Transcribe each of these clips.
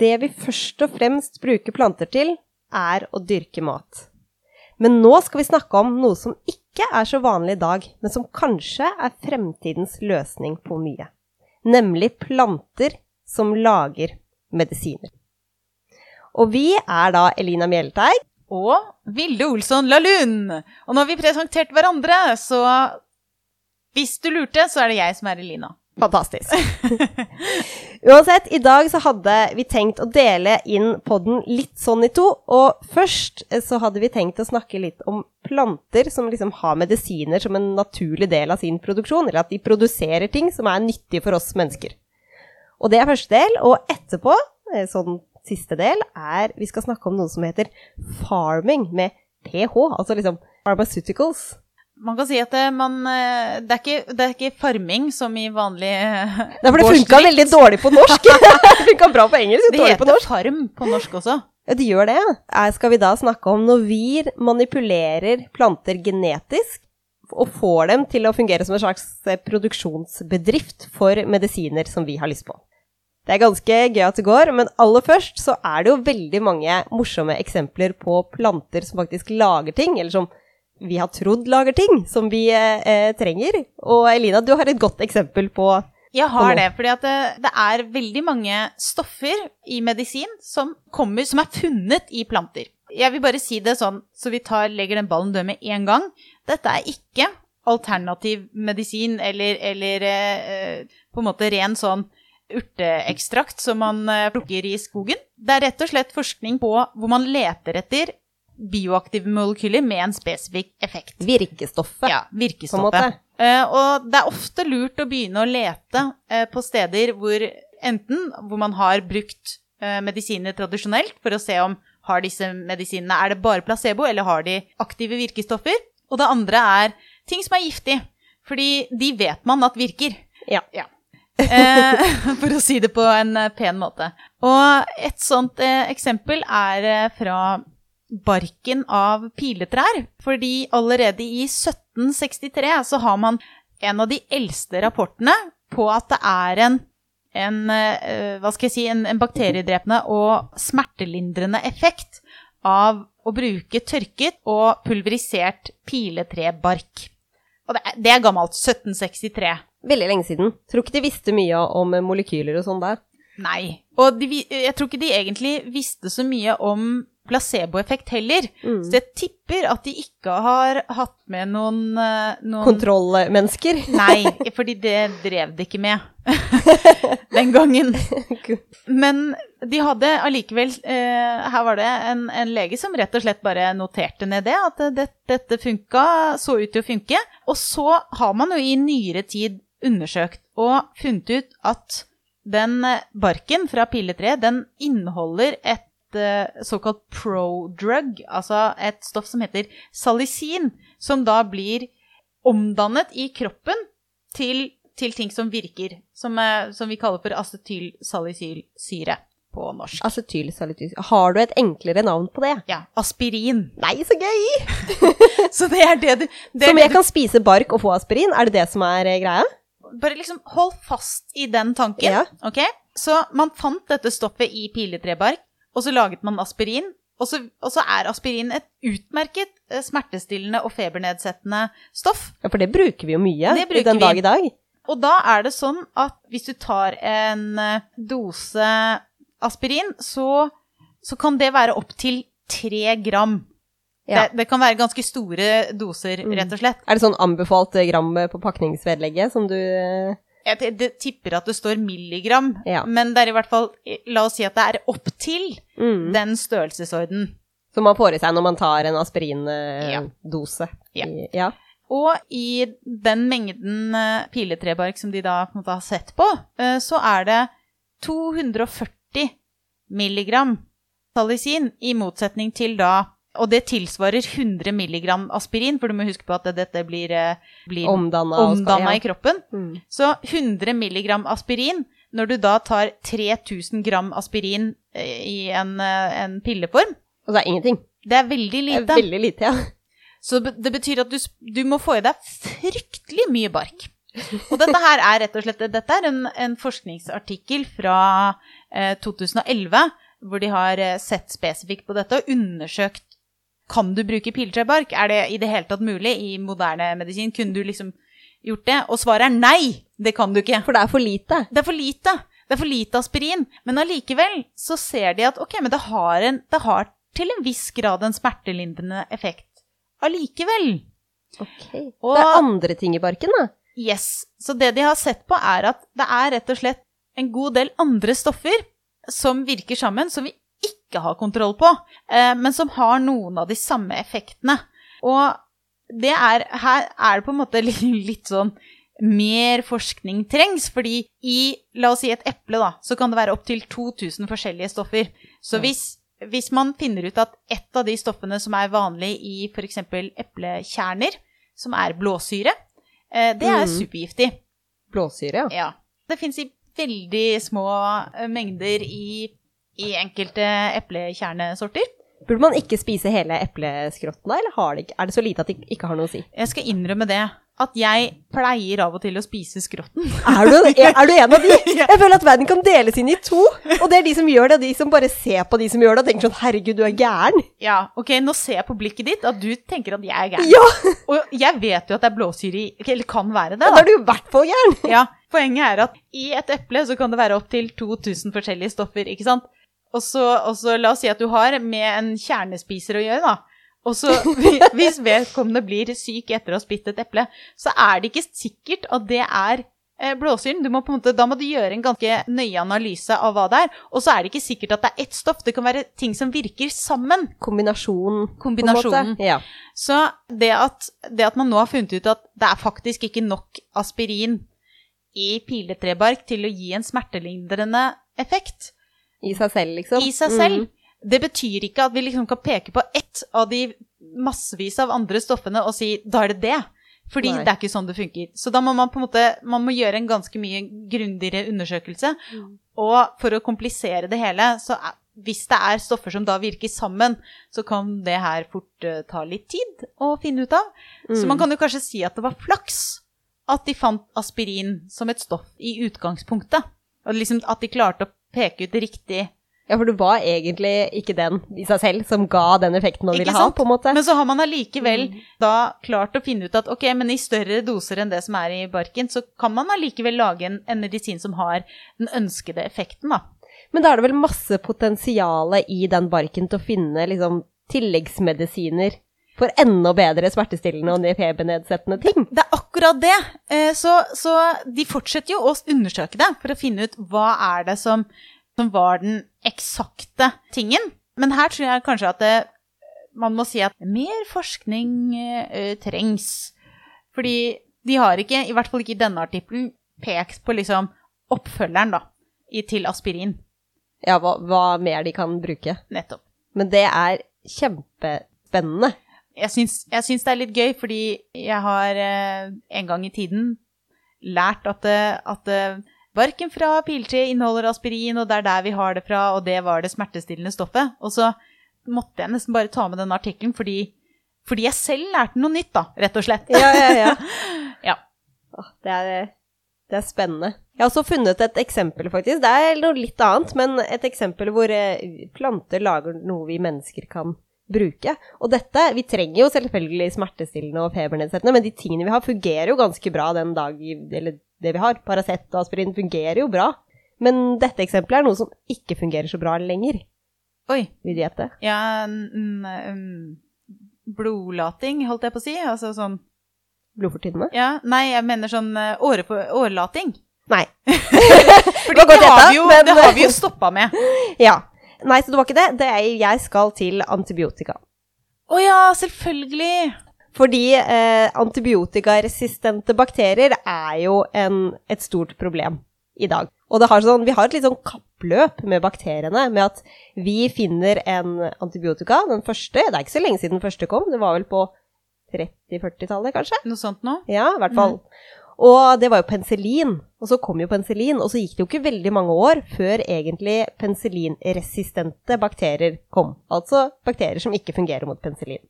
det vi først og fremst bruker planter til, er å dyrke mat. Men nå skal vi snakke om noe som ikke er så vanlig i dag, men som kanskje er fremtidens løsning på mye. Nemlig planter som lager medisiner. Og vi er da Elina Mjelteig. Og Vilde Olsson Lahlun. Og når vi presenterte hverandre, så Hvis du lurte, så er det jeg som er Elina. Fantastisk. Uansett, i dag så hadde vi tenkt å dele inn podden litt sånn i to. Og først eh, så hadde vi tenkt å snakke litt om planter som liksom har medisiner som en naturlig del av sin produksjon, eller at de produserer ting som er nyttige for oss mennesker. Og det er første del. Og etterpå, eh, sånn siste del, er vi skal snakke om noe som heter farming, med ph, altså liksom pharmaceuticals. Man kan si at det, man, eh, det, er ikke, det er ikke farming som i vanlig Nei, for det funka veldig dårlig på norsk. det funka bra på engelsk, men dårlig på norsk. Det heter farm på norsk også. Ja, det gjør det. Eh, Skal vi da snakke om når vi manipulerer planter genetisk og får dem til å fungere som en slags eh, produksjonsbedrift for medisiner som vi har lyst på. Det er ganske gøy at det går, men aller først så er det jo veldig mange morsomme eksempler på planter som faktisk lager ting, eller som vi har trodd lager ting som vi eh, eh, trenger. Og Elina, du har et godt eksempel på Jeg har det, fordi at det, det er veldig mange stoffer i medisin som, kommer, som er funnet i planter. Jeg vil bare si det sånn, så vi tar, legger den ballen død med en gang. Dette er ikke alternativ medisin eller, eller eh, på en måte ren sånn urteekstrakt som man eh, plukker i skogen. Det er rett og slett forskning på hvor man leter etter bioaktive molekyler med en spesifikk effekt. virkestoffet. Ja, virkestoffet. Eh, og det er ofte lurt å begynne å lete eh, på steder hvor enten hvor man har brukt eh, medisiner tradisjonelt for å se om har disse medisinene Er det bare placebo, eller har de aktive virkestoffer? Og det andre er ting som er giftig. Fordi de vet man at virker. Ja. Eh, for å si det på en pen måte. Og et sånt eksempel er fra barken av piletrær. Fordi allerede i 1763 så har man en av de eldste rapportene på at det er en, en eh, hva skal jeg si, en, en bakteriedrepende og smertelindrende effekt av å bruke tørket og pulverisert piletrebark. Og det er, det er gammelt. 1763. Veldig lenge siden. Tror ikke de visste mye om molekyler og sånn der. Nei. Og de, jeg tror ikke de egentlig visste så mye om placeboeffekt heller. Mm. Så jeg tipper at de ikke har hatt med noen, eh, noen Kontrollmennesker. Nei, fordi det drev de ikke med den gangen. Men de hadde allikevel eh, Her var det en, en lege som rett og slett bare noterte ned det, at det, dette funka, så ut til å funke. Og så har man jo i nyere tid undersøkt og funnet ut at den barken fra pilletre, den inneholder et eh, såkalt pro-drug, altså et stoff som heter salicin, som da blir omdannet i kroppen til, til ting som virker, som, eh, som vi kaller for acetylsalicylsyre på norsk. Acetylsalicylsyre. Har du et enklere navn på det? Ja, aspirin. Nei, så gøy! Så det er det du det Som jeg kan spise bark og få aspirin? Er det det som er eh, greia? Bare liksom hold fast i den tanken, Ja. ok? Så man fant dette stoffet i piletrebark, og så laget man aspirin. Og så, og så er aspirin et utmerket eh, smertestillende og febernedsettende stoff. Ja, for det bruker vi jo mye Det bruker den dag i dag. Og da er det sånn at hvis du tar en eh, dose aspirin, så, så kan det være opptil tre gram. Ja. Det, det kan være ganske store doser, Mm. rett og slett. Er det sånn anbefalt eh, gram på pakningsvedlegget som du eh, Jeg tipper at det står milligram, Ja. men det er i hvert fall La oss si at det er opptil mm, den størrelsesorden. Som man får i seg når man tar en aspirindose? Ja. ja. ja. Og i den mengden eh, piletrebark som de da på en måte har sett på, eh, så er det 240 milligram salicin, i motsetning til da Og det tilsvarer 100 milligram aspirin, for du må huske på at dette blir, eh, blir Omdanna ja. i kroppen. Mm. Så 100 milligram aspirin, når du da tar 3000 gram aspirin eh, i en, eh, en pilleform, Og det er ingenting. det er veldig Det lite. er veldig lite, ja. Så det betyr at du, du må få i deg fryktelig mye bark. Og dette her er rett og slett Dette er en, en forskningsartikkel fra eh, 2011, hvor de har sett spesifikt på dette og undersøkt kan du bruke piletrebark. Er det i det hele tatt mulig i moderne medisin? Kunne du liksom gjort det? Og svaret er nei! Det kan du ikke. For det er for lite. Det er for lite. Det er for lite aspirin. Men allikevel så ser de at ok, men det har, en, det har til en viss grad en smertelindrende effekt. Allikevel. Ok. Og- det er andre ting i barken, da. Yes. Så det de har sett på, er at det er rett og slett en god del andre stoffer som virker sammen, som vi ikke har kontroll på, eh, men som har noen av de samme effektene. Og det er, her er det på en måte litt, litt sånn mer forskning trengs, fordi i, la oss si et eple, da, så kan det være opptil 2000 forskjellige stoffer. Så hvis, hvis man finner ut at ett av de stoffene som er vanlig i f.eks. eplekjerner, som er blåsyre, eh, det er Mm. supergiftig. Blåsyre, ja. Ja. Det fins i veldig små eh, mengder i, i enkelte eplekjernesorter. Burde man ikke spise hele epleskrotten da, eller har det er det så lite at det ikke har noe å si? Jeg skal innrømme det, at jeg pleier av og til å spise skrotten. Er du, er, er du en av de? Jeg føler at verden kan deles inn i to. Og det er de som gjør det, og de som bare ser på de som gjør det, og tenker sånn herregud, du er gæren. Ja, ok, nå ser jeg på blikket ditt at du tenker at jeg er gæren. Ja, Og jeg vet jo at det er blåsyre i Eller kan være det, da da. er du i hvert fall gæren. Ja, Poenget er at i et eple så kan det være opptil 2000 forskjellige stoffer, ikke sant? Og så, og så la oss si at du har med en kjernespiser å gjøre, da. Og så hvis vedkommende blir syk etter å ha spist et eple, så er det ikke sikkert at det er eh, blåsyren. Må måte, da må du gjøre en ganske nøye analyse av hva det er. Og så er det ikke sikkert at det er ett stoff. Det kan være ting som virker sammen. Kombinasjon, Kombinasjonen. måte. Ja. Så det at, det at man nå har funnet ut at det er faktisk ikke nok aspirin i piletrebark til å gi en smertelindrende effekt I seg selv, liksom. i seg selv, Mm. det betyr ikke at vi liksom kan peke på ett av de massevis av andre stoffene og si da er det det. Fordi Nei. det er ikke sånn det funker. Så da må man på en måte man må gjøre en ganske mye grundigere undersøkelse. Mm. Og for å komplisere det hele, så er, hvis det er stoffer som da virker sammen, så kan det her fort uh, ta litt tid å finne ut av. Så Mm. man kan jo kanskje si at det var flaks at de fant aspirin som et stoff i utgangspunktet. Og liksom at de klarte å peke ut riktig Ja, for det var egentlig ikke den i seg selv som ga den effekten man Ikke ville ha, på en måte. Men så har man allikevel Mm. da klart å finne ut at ok, men i større doser enn det som er i barken, så kan man allikevel lage en, en medisin som har den ønskede effekten, da. Men da er det vel masse potensial i den barken til å finne liksom tilleggsmedisiner for enda bedre smertestillende og febernedsettende ting. Det er akkurat det. Eh, Så, så de fortsetter jo å undersøke det for å finne ut hva er det som, som var den eksakte tingen. Men her tror jeg kanskje at det, man må si at mer forskning uh, trengs. Fordi de har ikke, i hvert fall ikke i denne artikkelen, pekt på liksom oppfølgeren da, i, til aspirin. Ja, hva, hva mer de kan bruke. Nettopp. Men det er kjempespennende. Jeg syns, jeg syns det er litt gøy, fordi jeg har eh, en gang i tiden lært at, det- at eh, barken fra piltre inneholder aspirin, og det er der vi har det fra, og det var det smertestillende stoffet. Og så måtte jeg nesten bare ta med den artikkelen fordi, fordi jeg selv lærte noe nytt, da, rett og slett. Ja, ja, ja. Ja. Åh, det, er, det er spennende. Jeg har også funnet et eksempel, faktisk. Det er noe litt annet, men et eksempel hvor eh, planter lager noe vi mennesker kan bruke. Og dette, vi trenger jo selvfølgelig smertestillende og febernedsettende, men de tingene vi har fungerer jo ganske bra den dag, eller det vi har. Paracet og aspirin fungerer jo bra. Men dette eksempelet er noe som ikke fungerer så bra lenger. Oi. Vil du gjette? Ja, um, blodlating, holdt jeg på å si. Altså sånn Blodfortynnende? Ja, nei, jeg mener sånn eh, åre, årelating. Nei. For det, har vi jo, men- det har vi jo stoppa med. Ja. Nei, så det var ikke det. det er, jeg skal til antibiotika. Å ja, selvfølgelig! Fordi eh, antibiotikaresistente bakterier er jo en, et stort problem i dag. Og det har sånn, vi har et litt sånn kappløp med bakteriene, med at vi finner en antibiotika, den første, det er ikke så lenge siden den første kom, det var vel på 30-40-tallet kanskje? Noe sånt nå? Ja, i hvert fall. Og det var jo penicillin, og så kom jo penicillin, og så gikk det jo ikke veldig mange år før egentlig penicillinresistente bakterier kom. Altså bakterier som ikke fungerer mot penicillin.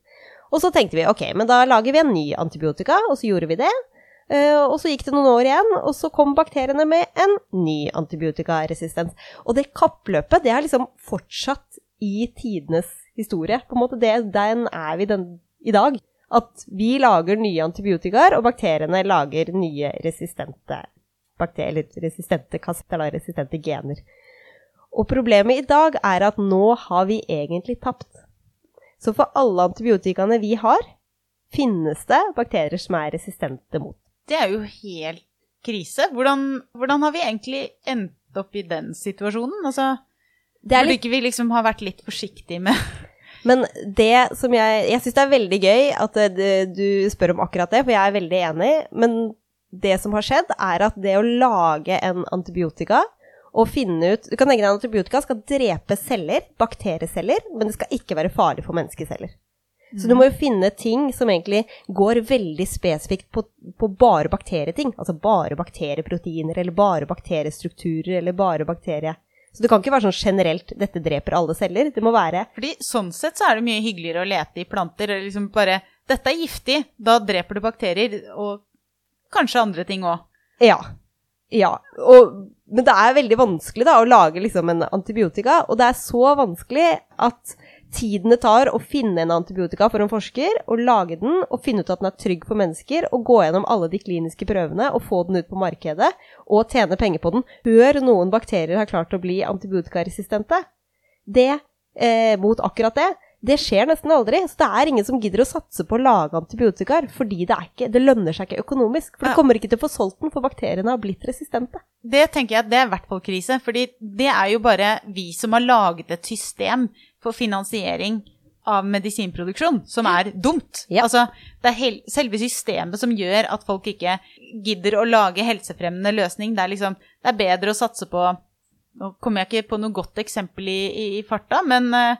Og så tenkte vi ok, men da lager vi en ny antibiotika, og så gjorde vi det. Eh, og så gikk det noen år igjen, og så kom bakteriene med en ny antibiotikaresistens. Og det kappløpet, det har liksom fortsatt i tidenes historie. På en måte, det, Den er vi den, i dag. At vi lager nye antibiotikaer, og bakteriene lager nye resistente bakterier, resistente kaster, resistente gener. Og problemet i dag er at nå har vi egentlig tapt. Så for alle antibiotikaene vi har, finnes det bakterier som er resistente mot. Det er jo helt krise. Hvordan, hvordan har vi egentlig endt opp i den situasjonen? Altså, Burde litt... ikke vi liksom ha vært litt forsiktige med Men det som jeg Jeg syns det er veldig gøy at eh, du spør om akkurat det, for jeg er veldig enig. Men det som har skjedd, er at det å lage en antibiotika og finne ut Du kan tenke deg at antibiotika skal drepe celler, bakterieceller, men det skal ikke være farlig for menneskeceller. Så du må jo finne ting som egentlig går veldig spesifikt på, på, bare bakterieting. Altså bare bakterieproteiner, eller bare bakteriestrukturer, eller bare bakterie... Så det kan ikke være sånn generelt 'dette dreper alle celler'. Det må være Fordi sånn sett så er det mye hyggeligere å lete i planter. Liksom bare 'Dette er giftig', da dreper du bakterier. Og kanskje andre ting òg. Ja. Ja. Og, men det er veldig vanskelig da, å lage liksom en antibiotika, og det er så vanskelig at tiden det tar å finne en antibiotika for en forsker, og lage den og finne ut at den er trygg for mennesker, og gå gjennom alle de kliniske prøvene og få den ut på markedet, og tjene penger på den før noen bakterier har klart å bli antibiotikaresistente, det, eh, mot akkurat det, det skjer nesten aldri. Så det er ingen som gidder å satse på å lage antibiotikaer, fordi det, ikke, det lønner seg ikke økonomisk. For du kommer ikke til å få solgt den, for bakteriene har blitt resistente. Det tenker jeg at det er i hvert fall krise, fordi det er jo bare vi som har laget et system for finansiering av medisinproduksjon, som er dumt. Ja. Altså, det er selve systemet som gjør at folk ikke gidder å lage helsefremmende løsning. Det er liksom Det er bedre å satse på Nå kommer jeg ikke på noe godt eksempel i, i, i farta, men uh,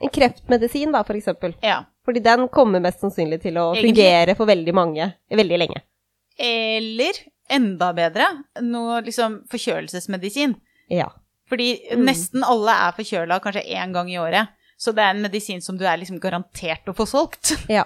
En kreftmedisin, da, for eksempel. Ja. Fordi den kommer mest sannsynlig til å Egentlig. fungere for veldig mange veldig lenge. Eller enda bedre, noe liksom forkjølelsesmedisin. Ja. Fordi mm. nesten alle er forkjøla kanskje én gang i året. Så det er en medisin som du er liksom garantert å få solgt. Ja.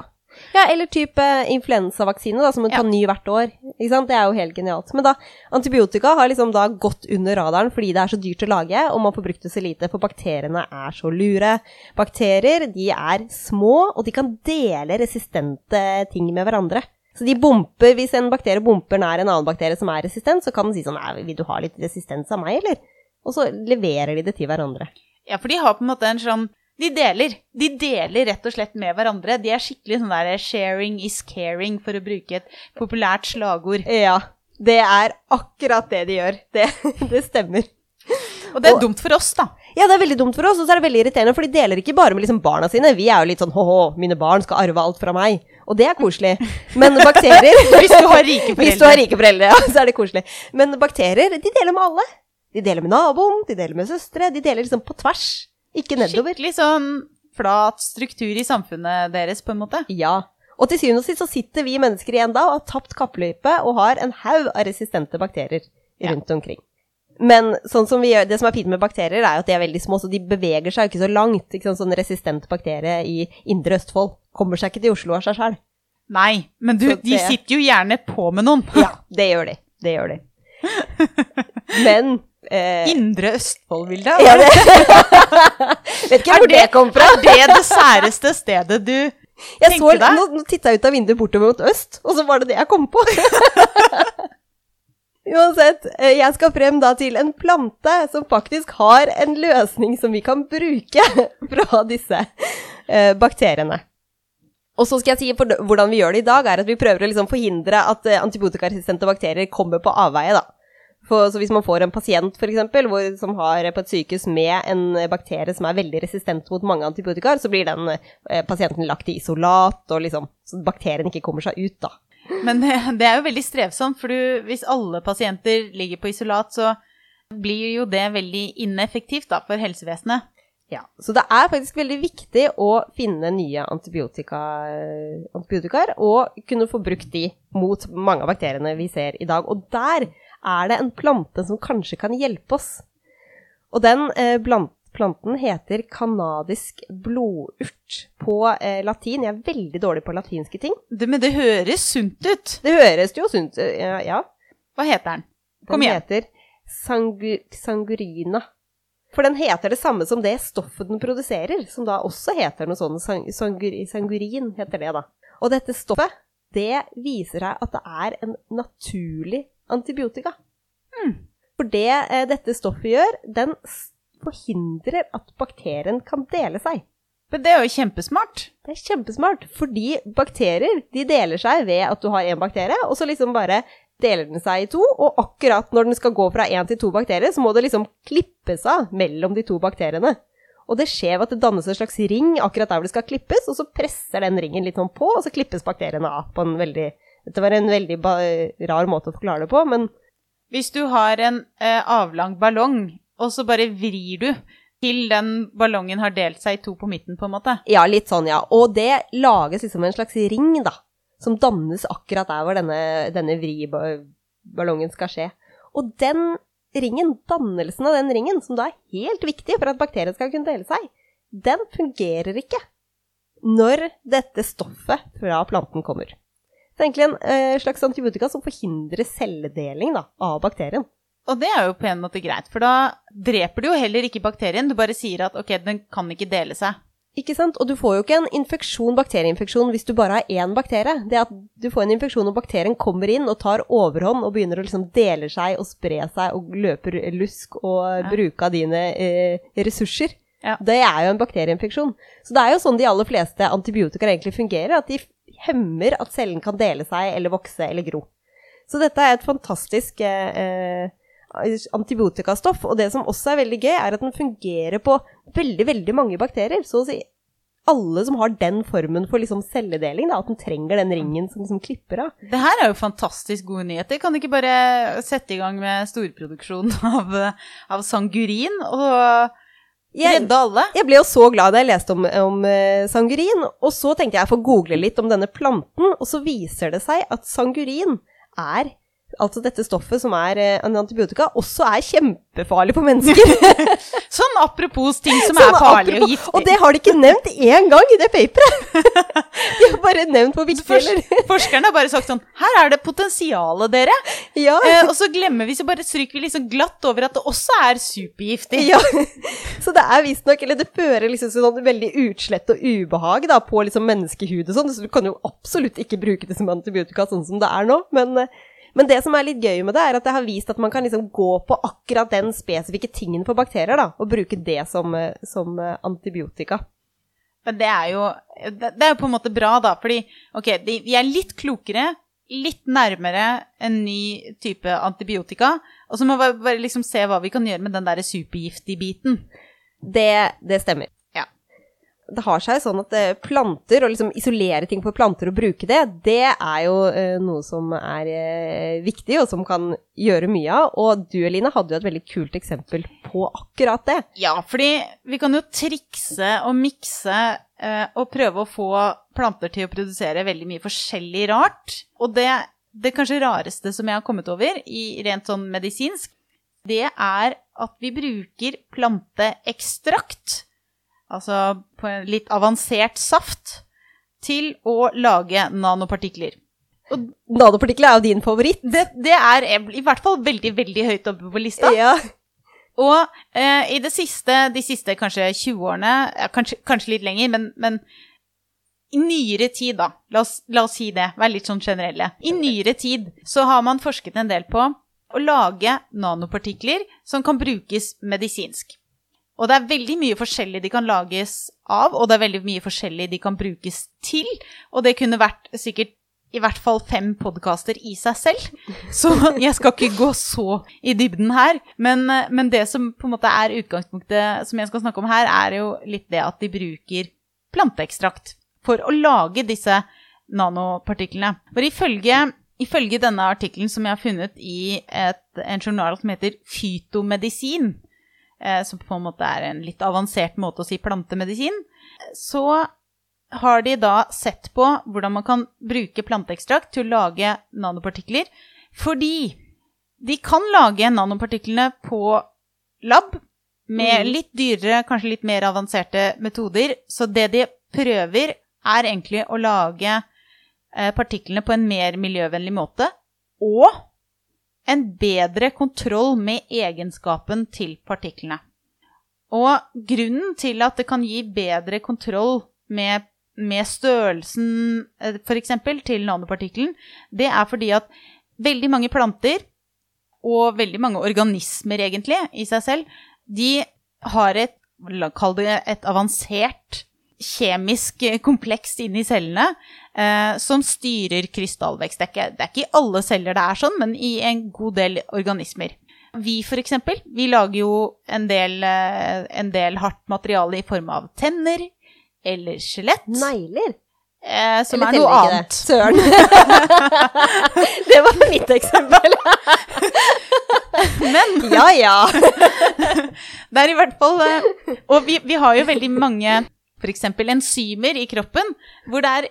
ja eller type influensavaksine, da, som du tar ny hvert år. Det er jo helt genialt. Men da, antibiotika har liksom da gått under radaren fordi det er så dyrt å lage, og man får brukt det så lite, for bakteriene er så lure. Bakterier, de er små, og de kan dele resistente ting med hverandre. Så de bomper, hvis en bakterie bomper nær en annen bakterie som er resistent, så kan den si sånn Vil du ha litt resistens av meg, eller? Og så leverer de det til hverandre. Ja, for de har på en måte en sånn De deler. De deler rett og slett med hverandre. De er skikkelig sånn der 'sharing is caring', for å bruke et populært slagord. Ja. Det er akkurat det de gjør. Det, det stemmer. Og det er og, dumt for oss, da. Ja, det er veldig dumt for oss, og så er det veldig irriterende, for de deler ikke bare med liksom barna sine. Vi er jo litt sånn hå-hå, mine barn skal arve alt fra meg. Og det er koselig. Men bakterier Hvis du har rike foreldre. Hvis du har rike foreldre, ja, så er det koselig. Men bakterier, de deler med alle. De deler med naboen, de deler med søstre. De deler liksom på tvers, ikke nedover. Skikkelig sånn flat struktur i samfunnet deres, på en måte. Ja. Og til syvende og sist så sitter vi mennesker igjen da og har tapt kappløype og har en haug av resistente bakterier rundt ja. omkring. Men sånn som gjør, det som er fint med bakterier, er at de er veldig små, så de beveger seg ikke så langt. Ikke sånn, sånn resistent bakterie i indre Østfold kommer seg ikke til Oslo av seg sjøl. Nei, men du, det... de sitter jo gjerne på med noen. ja, det gjør de. Det gjør de. Men Eh, Indre Østfold-bildet? Ja, det. Vet ikke hvor det, det, kom fra. er det det særeste stedet du jeg tenkte deg? Nå, nå titta jeg ut av vinduet bortover mot øst, og så var det det jeg kom på. Uansett, eh, jeg skal frem da til en plante som faktisk har en løsning som vi kan bruke fra disse eh, bakteriene. Og så skal jeg si for hvordan vi gjør det i dag, er at vi prøver å liksom forhindre at eh, antibiotikaresistente bakterier kommer på avveie, da. For, så hvis man får en pasient for eksempel, hvor, som har på et sykehus med en bakterie som er veldig resistent mot mange antibiotikaer, så blir den eh, pasienten lagt i isolat, og liksom, så bakterien ikke kommer seg ut, da. Men det, det er jo veldig strevsomt, for du, hvis alle pasienter ligger på isolat, så blir jo det veldig ineffektivt da, for helsevesenet. Ja, Så det er faktisk veldig viktig å finne nye antibiotika, antibiotikaer og kunne få brukt de mot mange av bakteriene vi ser i dag. Og der er det en plante som kanskje kan hjelpe oss. Og den eh, planten heter kanadisk blodurt på eh, latin. Jeg er veldig dårlig på latinske ting. Det, men det høres sunt ut. Det høres jo sunt ut, ja. ja. Hva heter den? Kom igjen. Den heter sangu, sangurina. For den heter det samme som det stoffet den produserer, som da også heter noe sånn sang, sangur, sangurin, heter det da. Og dette stoffet, det viser seg at det er en naturlig antibiotika. Mm. For det eh, dette stoffet gjør, den forhindrer at bakterien kan dele seg. Men det er jo kjempesmart. Det er kjempesmart, fordi bakterier de deler seg ved at du har én bakterie, og så liksom bare deler den seg i to, og akkurat når den skal gå fra én til to bakterier, så må det liksom klippes av mellom de to bakteriene. Og det skjer ved at det dannes en slags ring akkurat der hvor det skal klippes, og så presser den ringen litt sånn på, og så klippes bakteriene av på en veldig Dette var en veldig rar måte å forklare det på, men Hvis du har en eh, avlang ballong, og så bare vrir du til den ballongen har delt seg i to på midten, på en måte. Ja, litt sånn, ja. Og det lages liksom en slags ring, da. Som dannes akkurat der hvor denne, denne vriballongen skal skje. Og den ringen, dannelsen av den ringen, som da er helt viktig for at bakterier skal kunne dele seg, den fungerer ikke når dette stoffet fra planten kommer. Det er egentlig en eh, slags antibiotika som forhindrer celledeling da, av bakterien. Og det er jo på en måte greit, for da dreper du jo heller ikke bakterien. Du bare sier at ok, den kan ikke dele seg. Ikke sant? Og du får jo ikke en infeksjon, bakterieinfeksjon hvis du bare har én bakterie. Det at du får en infeksjon og bakterien kommer inn og tar overhånd og begynner å liksom dele seg og spre seg og løper lusk og bruke av dine eh, ressurser. Ja. Det er jo en bakterieinfeksjon. Så det er jo sånn de aller fleste antibiotika egentlig fungerer, at de hemmer at cellen kan dele seg eller vokse eller gro. Så dette er et fantastisk eh, eh, antibiotikastoff, og det som også er veldig gøy, er at den fungerer på veldig, veldig mange bakterier. Så å si alle som har den formen for liksom celledeling, da, at den trenger den ringen som liksom klipper av. Det her er jo fantastisk gode nyheter. Kan du ikke bare sette i gang med storproduksjon av, av sangurin og Jeg, redde alle? jeg ble jo så glad da jeg leste om, om eh, sangurin, og så tenkte jeg jeg får google litt om denne planten, og så viser det seg at sangurin er Altså dette stoffet som er eh, en antibiotika, også er kjempefarlig for mennesker. Sånn apropos ting som Sånn er farlig og apropos- giftig. Og det har de ikke nevnt én gang i det paperet! De har bare nevnt hvor viktig det er. forskerne har bare sagt sånn Her er det potensialet, dere. Ja. Eh, og så glemmer vi, så bare stryker vi liksom glatt over at det også er supergiftig. ja. Så det er visstnok Eller det fører liksom sånn veldig utslett og ubehag da, på liksom menneskehud og sånn, så du kan jo absolutt ikke bruke det som antibiotika sånn som det er nå. Men, eh, men det som er litt gøy med det, er at det har vist at man kan liksom gå på akkurat den spesifikke tingen for bakterier, da, og bruke det som, eh, som eh, antibiotika. Men det er jo det, er jo på en måte bra, da, fordi ok, vi er litt klokere, litt nærmere en ny type antibiotika, og så må vi bare liksom se hva vi kan gjøre med den der supergiftige biten. Det, det stemmer. Det har seg sånn at eh, planter, og liksom isolere ting for planter og bruke det, det er jo eh, noe som er eh, viktig, og som kan gjøre mye av. Og du, Eline, hadde jo et veldig kult eksempel på akkurat det. Ja, fordi vi kan jo trikse og mikse og prøve å få planter til å produsere veldig mye forskjellig rart. Og det, det kanskje rareste som jeg har kommet over, i rent sånn medisinsk, det er at vi bruker planteekstrakt, altså på en litt avansert saft, til å lage nanopartikler. Nanopartikler er jo din favoritt. Det, det er i hvert fall veldig, veldig høyt oppe på lista. Ja. Og eh, i det siste, de siste kanskje 20 årene, kanskje, kanskje litt lenger, men, men i nyere tid, da, la oss, la oss si det, være litt sånn generelle. I nyere tid så har man forsket en del på å lage nanopartikler som kan brukes medisinsk. Og det er veldig mye forskjellig de kan lages av, og det er veldig mye forskjellig de kan brukes til. Og det kunne vært sikkert i hvert fall fem podkaster i seg selv. Så jeg skal ikke gå så i dybden her. Men, men det som på en måte er utgangspunktet som jeg skal snakke om her, er jo litt det at de bruker planteekstrakt for å lage disse nanopartiklene. For ifølge, ifølge denne artikkelen som jeg har funnet i et, en journal som heter Fytomedisin, som på en måte er en litt avansert måte å si plantemedisin, så har de da sett på hvordan man kan bruke planteekstrakt til å lage nanopartikler. Fordi de kan lage nanopartiklene på lab, med Mm. litt dyrere, kanskje litt mer avanserte metoder. Så det de prøver, er egentlig å lage eh, partiklene på en mer miljøvennlig måte, og en bedre kontroll med egenskapen til partiklene. Og grunnen til at det kan gi bedre kontroll med, med størrelsen f.eks. til nanopartikkelen, det er fordi at veldig mange planter, og veldig mange organismer egentlig, i seg selv, de har et, kall det et avansert kjemisk eh, kompleks inni cellene eh, som styrer krystallvekst. Det er, ikke, det er ikke i alle celler det er sånn, men i en god del organismer. Vi for eksempel, vi lager jo en del, eh, en del hardt materiale i form av tenner eller skjelett, Negler? eh, som Eller er noe annet. Det? Søren. det var mitt eksempel. Men ja, ja. det er i hvert fall eh, Og vi, vi har jo veldig mange f.eks. enzymer i kroppen hvor det er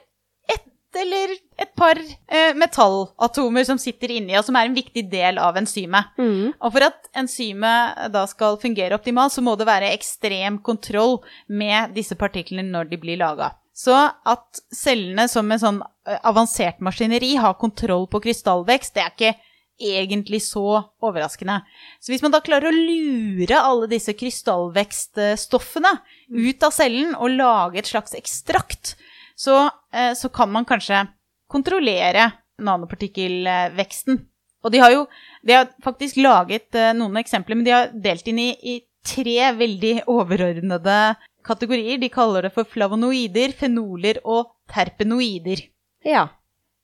ett eller et par eh, metallatomer som sitter inni, og som er en viktig del av enzymet. Mm. Og for at enzymet da skal fungere optimalt, så må det være ekstrem kontroll med disse partiklene når de blir laga. Så at cellene som en sånn eh, avansert maskineri har kontroll på krystallvekst, det er ikke egentlig så overraskende. Så hvis man da klarer å lure alle disse krystallvekststoffene ut av cellen og lage et slags ekstrakt, så, eh, så kan man kanskje kontrollere nanopartikkelveksten. Og de har jo de har faktisk laget eh, noen eksempler, men de har delt inn i, i tre veldig overordnede kategorier. De kaller det for flavonoider, fenoler og terpenoider. ja.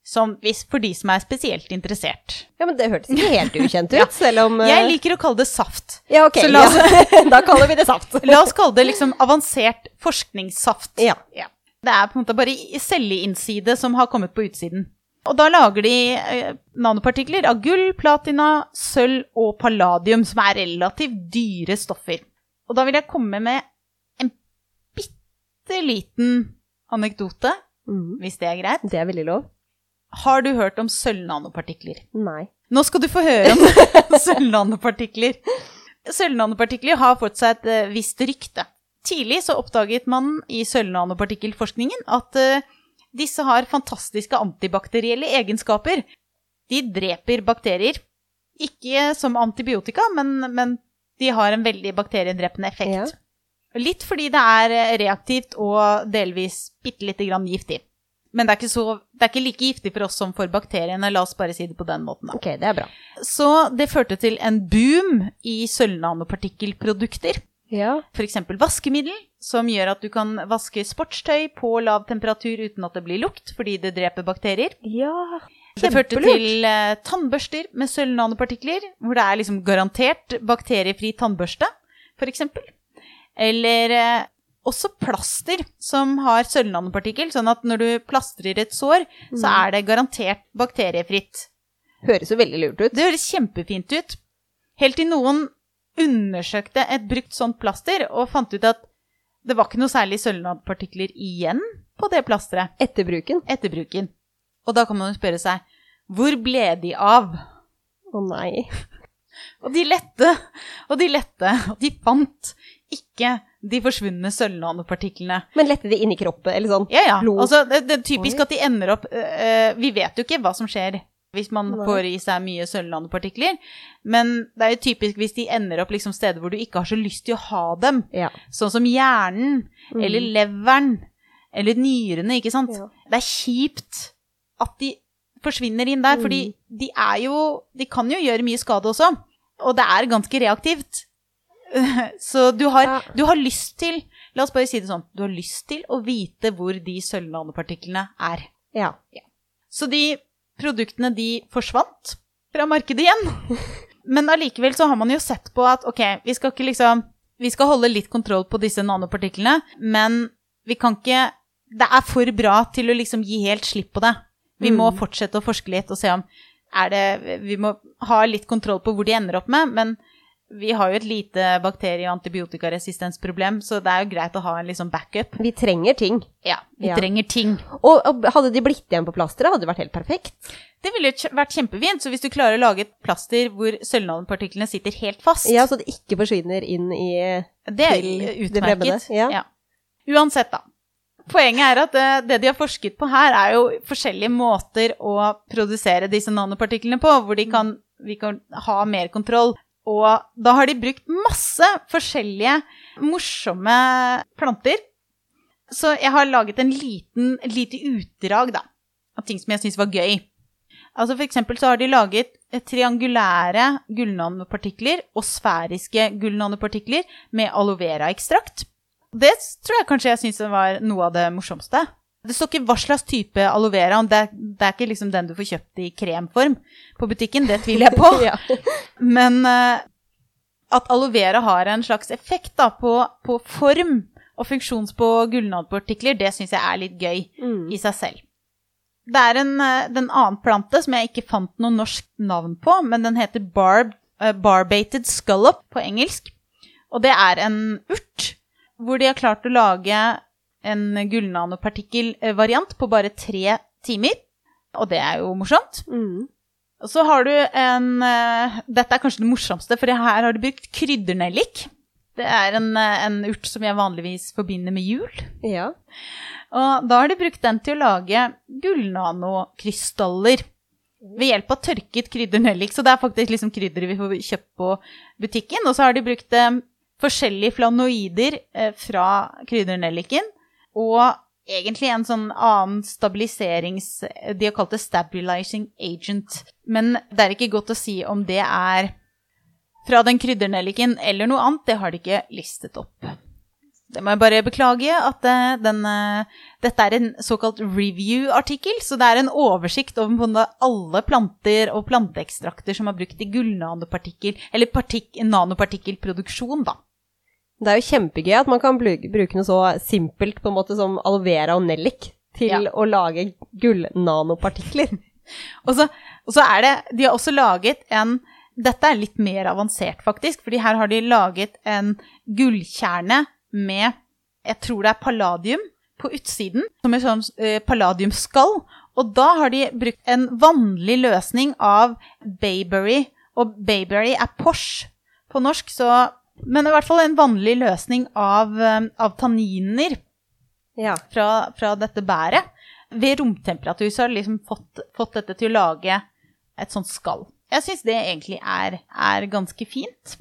Som hvis, for de som er spesielt interessert. Ja, men det hørtes ikke helt ukjent ut, Ja. selv om uh... Jeg liker å kalle det saft. Ja, ok. Så la oss- ja. da kaller vi det saft. La oss kalle det liksom avansert forskningssaft. Ja. Det er på en måte bare i- celleinnside som har kommet på utsiden. Og da lager de eh, nanopartikler av gull, platina, sølv og palladium, som er relativt dyre stoffer. Og da vil jeg komme med en bitte liten anekdote, Mm. hvis det er greit. Det er veldig lov. Har du hørt om sølvnanopartikler? Nei. Nå skal du få høre om sølvnanopartikler. Sølvnanopartikler har fått seg et eh, visst rykte. Tidlig så oppdaget man i sølvnanopartikkelforskningen at eh, disse har fantastiske antibakterielle egenskaper. De dreper bakterier. Ikke som antibiotika, men, men de har en veldig bakteriedrepende effekt. Ja. Litt fordi det er eh, reaktivt og delvis bitte lite grann giftig. Men det er, ikke så, det er ikke like giftig for oss som for bakteriene. La oss bare si det på den måten. Da. Ok, det er bra. Så det førte til en boom i sølvnanopartikkelprodukter. Ja. F.eks. vaskemiddel, som gjør at du kan vaske sportstøy på lav temperatur uten at det blir lukt, fordi det dreper bakterier. Ja. Det førte til uh, tannbørster med sølvnanopartikler, hvor det er liksom garantert bakteriefri tannbørste, f.eks. Eller eh, også plaster som har sølvnanopartikkel, sånn at når du plastrer et sår, så Mm. er det garantert bakteriefritt. Høres jo veldig lurt ut. Det høres kjempefint ut. Helt til noen undersøkte et brukt sånt plaster og fant ut at det var ikke noe særlig sølvnanopartikler igjen på det plasteret Etter bruken. etter bruken. Og da kan man jo spørre seg hvor ble de av? Å nei. Og de lette og de lette, og de fant ikke de forsvunne sølvnanopartiklene. Men lette de inn i kroppen, eller sånn? Ja, ja. Blod. Altså, det, det er typisk at de ender opp øh, Vi vet jo ikke hva som skjer hvis man Nei. får i seg mye sølvnanopartikler, men det er jo typisk hvis de ender opp liksom steder hvor du ikke har så lyst til å ha dem. Ja. Sånn som hjernen, Mm. eller leveren, eller nyrene, ikke sant. Ja. Det er kjipt at de forsvinner inn der, Mm. fordi de er jo De kan jo gjøre mye skade også, og det er ganske reaktivt. Så du har, Ja. du har lyst til La oss bare si det sånn. Du har lyst til å vite hvor de sølvnanopartiklene er. Ja. Så de produktene de forsvant fra markedet igjen. Men allikevel så har man jo sett på at ok, vi skal ikke liksom Vi skal holde litt kontroll på disse nanopartiklene, men vi kan ikke Det er for bra til å liksom gi helt slipp på det. Vi må Mm. fortsette å forske litt og se om er det Vi må ha litt kontroll på hvor de ender opp med, men vi har jo et lite bakterie- og antibiotikaresistensproblem, så det er jo greit å ha en liksom backup. Vi trenger ting. Ja, vi Ja. trenger ting. Og, og hadde de blitt igjen på plasteret, hadde det vært helt perfekt. Det ville jo vært kjempefint, så hvis du klarer å lage et plaster hvor sølvnanopartiklene sitter helt fast, Ja, så det ikke forsvinner inn i det er det utmerket. fremmede, ja. Uansett, da. Poenget er at det, det de har forsket på her, er jo forskjellige måter å produsere disse nanopartiklene på, hvor de kan, vi kan ha mer kontroll. Og da har de brukt masse forskjellige morsomme planter. Så jeg har laget en liten, lite utdrag da, av ting som jeg syns var gøy. Altså For eksempel så har de laget triangulære gullnanopartikler og sfæriske gullnanopartikler med aloe vera-ekstrakt. Det tror jeg kanskje jeg syns var noe av det morsomste. Det står ikke hva slags type aloe vera, det, er- det er ikke liksom den du får kjøpt i kremform på butikken, det tviler jeg på. Ja. Men uh, at aloe vera har en slags effekt da, på, på form og funksjons på gullnadpartikler, det syns jeg er litt gøy Mm. i seg selv. Det er en, eh, den annen plante som jeg ikke fant noe norsk navn på, men den heter barb, uh, barbated scallop på engelsk. Og det er en urt hvor de har klart å lage en gullnanopartikkelvariant på bare tre timer. Og det er jo morsomt. Mm. Og så har du en eh, Dette er kanskje det morsomste, for her har du brukt kryddernellik. Det er en, eh, en urt som jeg vanligvis forbinder med jul. ja. Og da har de brukt den til å lage gullnanokrystaller ved hjelp av tørket kryddernellik. Så det er faktisk liksom krydderet vi får kjøpt på butikken. Og så har de brukt eh, forskjellige flanoider eh, fra kryddernelliken. Og egentlig en sånn annen stabiliserings... De har kalt det stabilizing agent. Men det er ikke godt å si om det er fra den kryddernelliken eller noe annet. Det har de ikke listet opp. Det må jeg bare beklage at eh, den, eh, dette er en såkalt review-artikkel, så det er en oversikt over alle planter og planteekstrakter som er brukt i gullnanopartikkel, eller partik, nanopartikkelproduksjon, da. Det er jo kjempegøy at man kan bruke, noe så simpelt på en måte som aloe vera og nellik til Ja. å lage gullnanopartikler. Og så, og så er det De har også laget en Dette er litt mer avansert, faktisk, fordi her har de laget en gullkjerne med Jeg tror det er palladium på utsiden, som en sånn eh, palladiumskall. Og da har de brukt en vanlig løsning av Bayberry. Og Bayberry er Porsche på norsk, så Men i hvert fall en vanlig løsning av, eh, av tanniner Ja. fra, fra dette bæret. Ved romtemperatur så har det liksom fått, fått dette til å lage et sånt skall. Jeg syns det egentlig er, er ganske fint.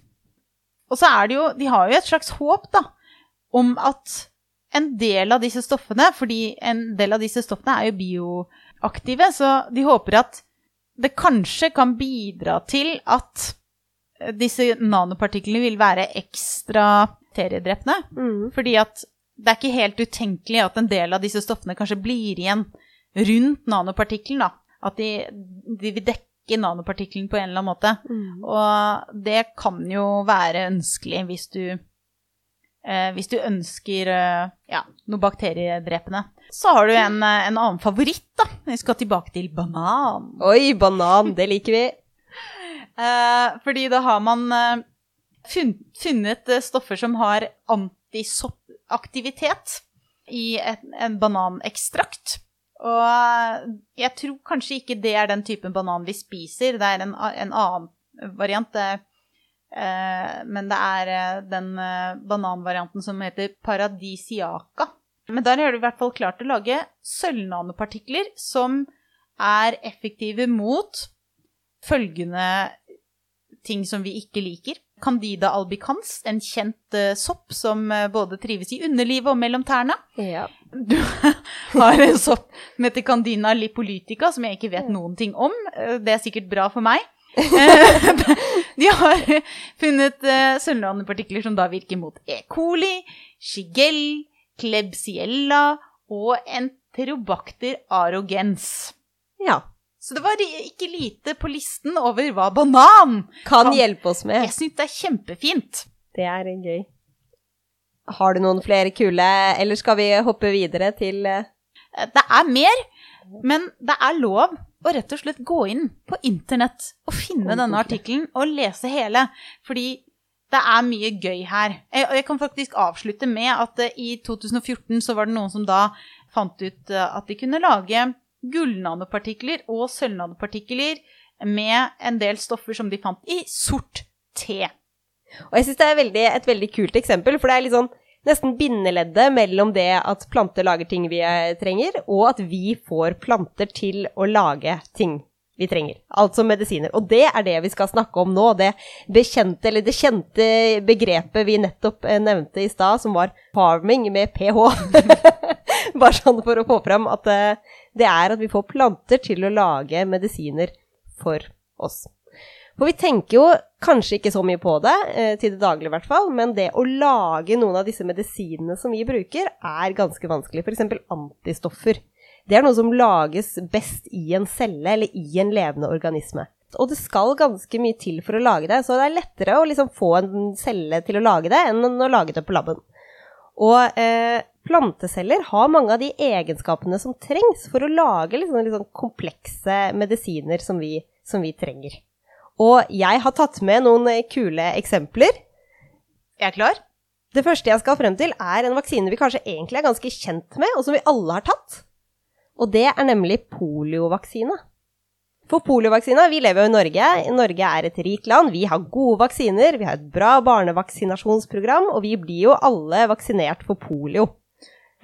Og så er det jo De har jo et slags håp, da, om at en del av disse stoffene Fordi en del av disse stoffene er jo bioaktive, så de håper at det kanskje kan bidra til at disse nanopartiklene vil være ekstra bakteriedrepende. Mm. Fordi at det er ikke helt utenkelig at en del av disse stoffene kanskje blir igjen rundt nanopartikkelen. At de, de vil dekke nanopartikkelen på en eller annen måte. Mm. Og det kan jo være ønskelig hvis du eh, Hvis du ønsker eh, ja, noe bakteriedrepende. Så har du en, eh, en annen favoritt, da. Vi skal tilbake til banan. Oi, banan, det liker vi. Eh, fordi da har man eh, funnet eh, stoffer som har antisoppaktivitet i en bananekstrakt. Og jeg tror kanskje ikke det er den typen banan vi spiser, det er en, en annen variant. Men det er den bananvarianten som heter paradisiaca. Men der har du i hvert fall klart å lage sølvnanopartikler som er effektive mot følgende ting som vi ikke liker. Candida albicans, en kjent uh, sopp som uh, både trives i underlivet og mellom tærne. Ja. Du har en sopp som heter Candina lipolytica, som jeg ikke vet noen ting om. Uh, Det er sikkert bra for meg. De har funnet sølvnanopartikler som da virker mot E. coli, shigell, klebsiella og enterobacter arogens. ja. Så det var ikke lite på listen over hva banan Kan Kan- hjelpe oss med. Jeg syns det er kjempefint. Det er gøy. Har du noen flere kule, eller skal vi hoppe videre til eh, Det er mer, men det er lov å rett og slett gå inn på internett og finne denne artikkelen og lese hele. Fordi det er mye gøy her. Jeg, jeg kan faktisk avslutte med at i 2014 så var det noen som da fant ut at de kunne lage gullnanopartikler og sølvnanopartikler med en del stoffer som de fant i sort te. Og jeg syns det er veldig, et veldig kult eksempel, for det er litt sånn nesten bindeleddet mellom det at planter lager ting vi trenger, og at vi får planter til å lage ting vi trenger. Altså medisiner. Og det er det vi skal snakke om nå. Det bekjente, eller det kjente begrepet vi nettopp eh, nevnte i stad, som var farming med ph. Bare sånn for å få fram at eh, det er at vi får planter til å lage medisiner for oss. For vi tenker jo kanskje ikke så mye på det, eh, til det daglige i hvert fall, men det å lage noen av disse medisinene som vi bruker, er ganske vanskelig. F.eks. antistoffer. Det er noe som lages best i en celle eller i en levende organisme. Og det skal ganske mye til for å lage det, så det er lettere å liksom få en celle til å lage det, enn å lage det på laben. Og eh, planteceller har mange av de egenskapene som trengs for å lage liksom, liksom komplekse medisiner som vi, som vi trenger. Og jeg har tatt med noen kule eksempler. Jeg er klar. Det første jeg skal frem til, er en vaksine vi kanskje egentlig er ganske kjent med, og som vi alle har tatt. Og det er nemlig poliovaksine. For poliovaksina, vi lever jo i Norge. Norge er et rikt land. Vi har gode vaksiner, vi har et bra barnevaksinasjonsprogram, og vi blir jo alle vaksinert for polio.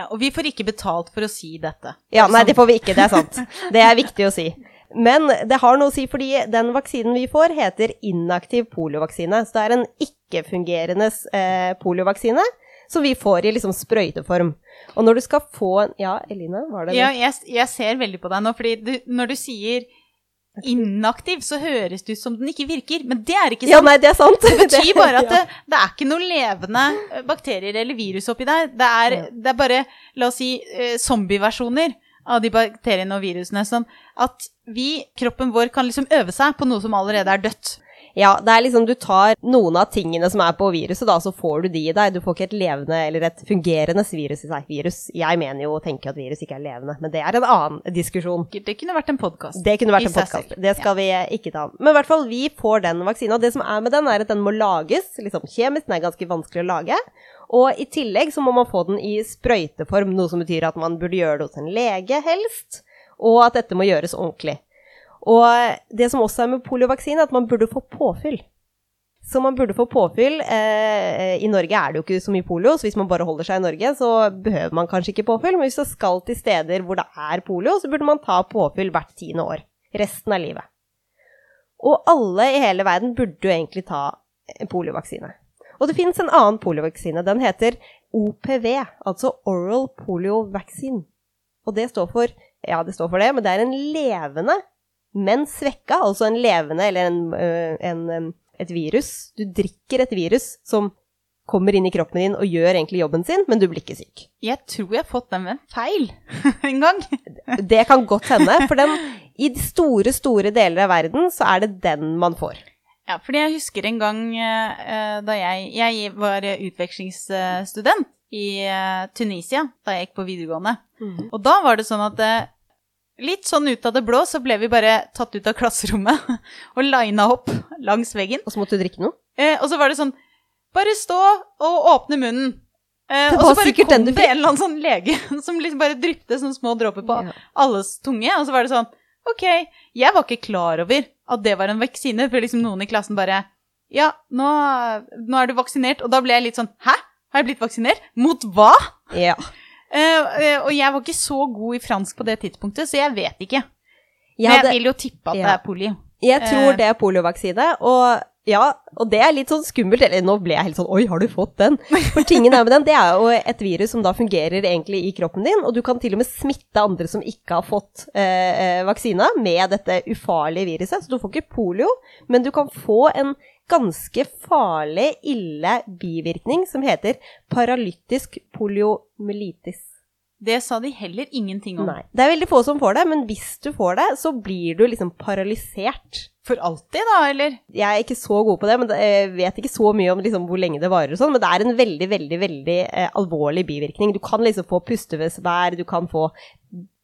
Ja, Og vi får ikke betalt for å si dette. Ja, nei, det får vi ikke, det er sant. Det er viktig å si. Men det har noe å si, fordi den vaksinen vi får, heter inaktiv poliovaksine. Så det er en ikke-fungerende eh, poliovaksine som vi får i liksom sprøyteform. Og når du skal få en Ja, Eline, var det det? Ja, jeg, jeg ser veldig på deg nå, fordi du, når du sier inaktiv, så høres det ut som den ikke virker. Men det er ikke sant. Ja, nei, det er sant. Det betyr bare at det, det er ikke noen levende eh, bakterier eller virus oppi der. Det er, det er bare, la oss si, eh, zombieversjoner av de bakteriene og virusene. Sånn at vi, kroppen vår, kan liksom øve seg på noe som allerede er dødt. Ja, det er liksom du tar noen av tingene som er på viruset, da, så får du de i deg. Du får ikke et levende eller et fungerende virus i seg. Virus. Jeg mener jo å tenke at virus ikke er levende, men det er en annen diskusjon. Det kunne vært en podkast. Det kunne vært en podkast. Det skal vi ikke ta. Men i hvert fall, vi får den vaksina. Og det som er med den, er at den må lages liksom kjemisk. Den er ganske vanskelig å lage. Og i tillegg så må man få den i sprøyteform, noe som betyr at man burde gjøre det hos en lege, helst. Og at dette må gjøres ordentlig. Og det som også er med poliovaksine, er at man burde få påfyll. Så man burde få påfyll. Eh, I Norge er det jo ikke så mye polio, så hvis man bare holder seg i Norge, så behøver man kanskje ikke påfyll. Men hvis man skal til steder hvor det er polio, så burde man ta påfyll hvert tiende år. Resten av livet. Og alle i hele verden burde jo egentlig ta poliovaksine. Og det fins en annen poliovaksine. Den heter OPV, altså Oral Polio Vaccine. Og det står for Ja, det står for det, men det er en levende men svekka, altså en levende eller en, øh, en, et virus. Du drikker et virus som kommer inn i kroppen din og gjør egentlig jobben sin, men du blir ikke syk. Jeg tror jeg har fått den med en feil en gang. det kan godt hende, for den, i de store, store deler av verden så er det den man får. Ja, fordi jeg husker en gang uh, da jeg, jeg var utvekslingsstudent i Tunisia da jeg gikk på videregående. Mm. Og da var det sånn at Litt sånn ut av det blå så ble vi bare tatt ut av klasserommet og lina opp langs veggen. Og så måtte du drikke noe? Eh, og så var det sånn Bare stå og åpne munnen. Eh, og så bare kom det en eller annen sånn lege som liksom bare dryppet sånne små dråper på ja. alles tunge. Og så var det sånn Ok, jeg var ikke klar over at det var en vaksine, for liksom noen i klassen bare Ja, nå, nå er du vaksinert. Og da ble jeg litt sånn Hæ? Har jeg blitt vaksinert? Mot hva? Ja. Uh, og jeg var ikke så god i fransk på det tidspunktet, så jeg vet ikke. Jeg Men jeg vil jo tippe at ja. det er polio. Jeg tror uh, det er poliovaksine, og ja, og det er litt sånn skummelt. Eller nå ble jeg helt sånn Oi, har du fått den? For tingen er med den, det er jo et virus som da fungerer egentlig i kroppen din, og du kan til og med smitte andre som ikke har fått eh, vaksina med dette ufarlige viruset. Så du får ikke polio, men du kan få en ganske farlig, ille bivirkning som heter paralytisk poliomyelitis. Det sa de heller ingenting om. Nei. Det er veldig få som får det, men hvis du får det, så blir du liksom paralysert. For alltid, da, eller? Jeg er ikke så god på det, men jeg vet ikke så mye om liksom hvor lenge det varer og sånn, men det er en veldig, veldig, veldig eh, alvorlig bivirkning. Du kan liksom få pustevesvær, du kan få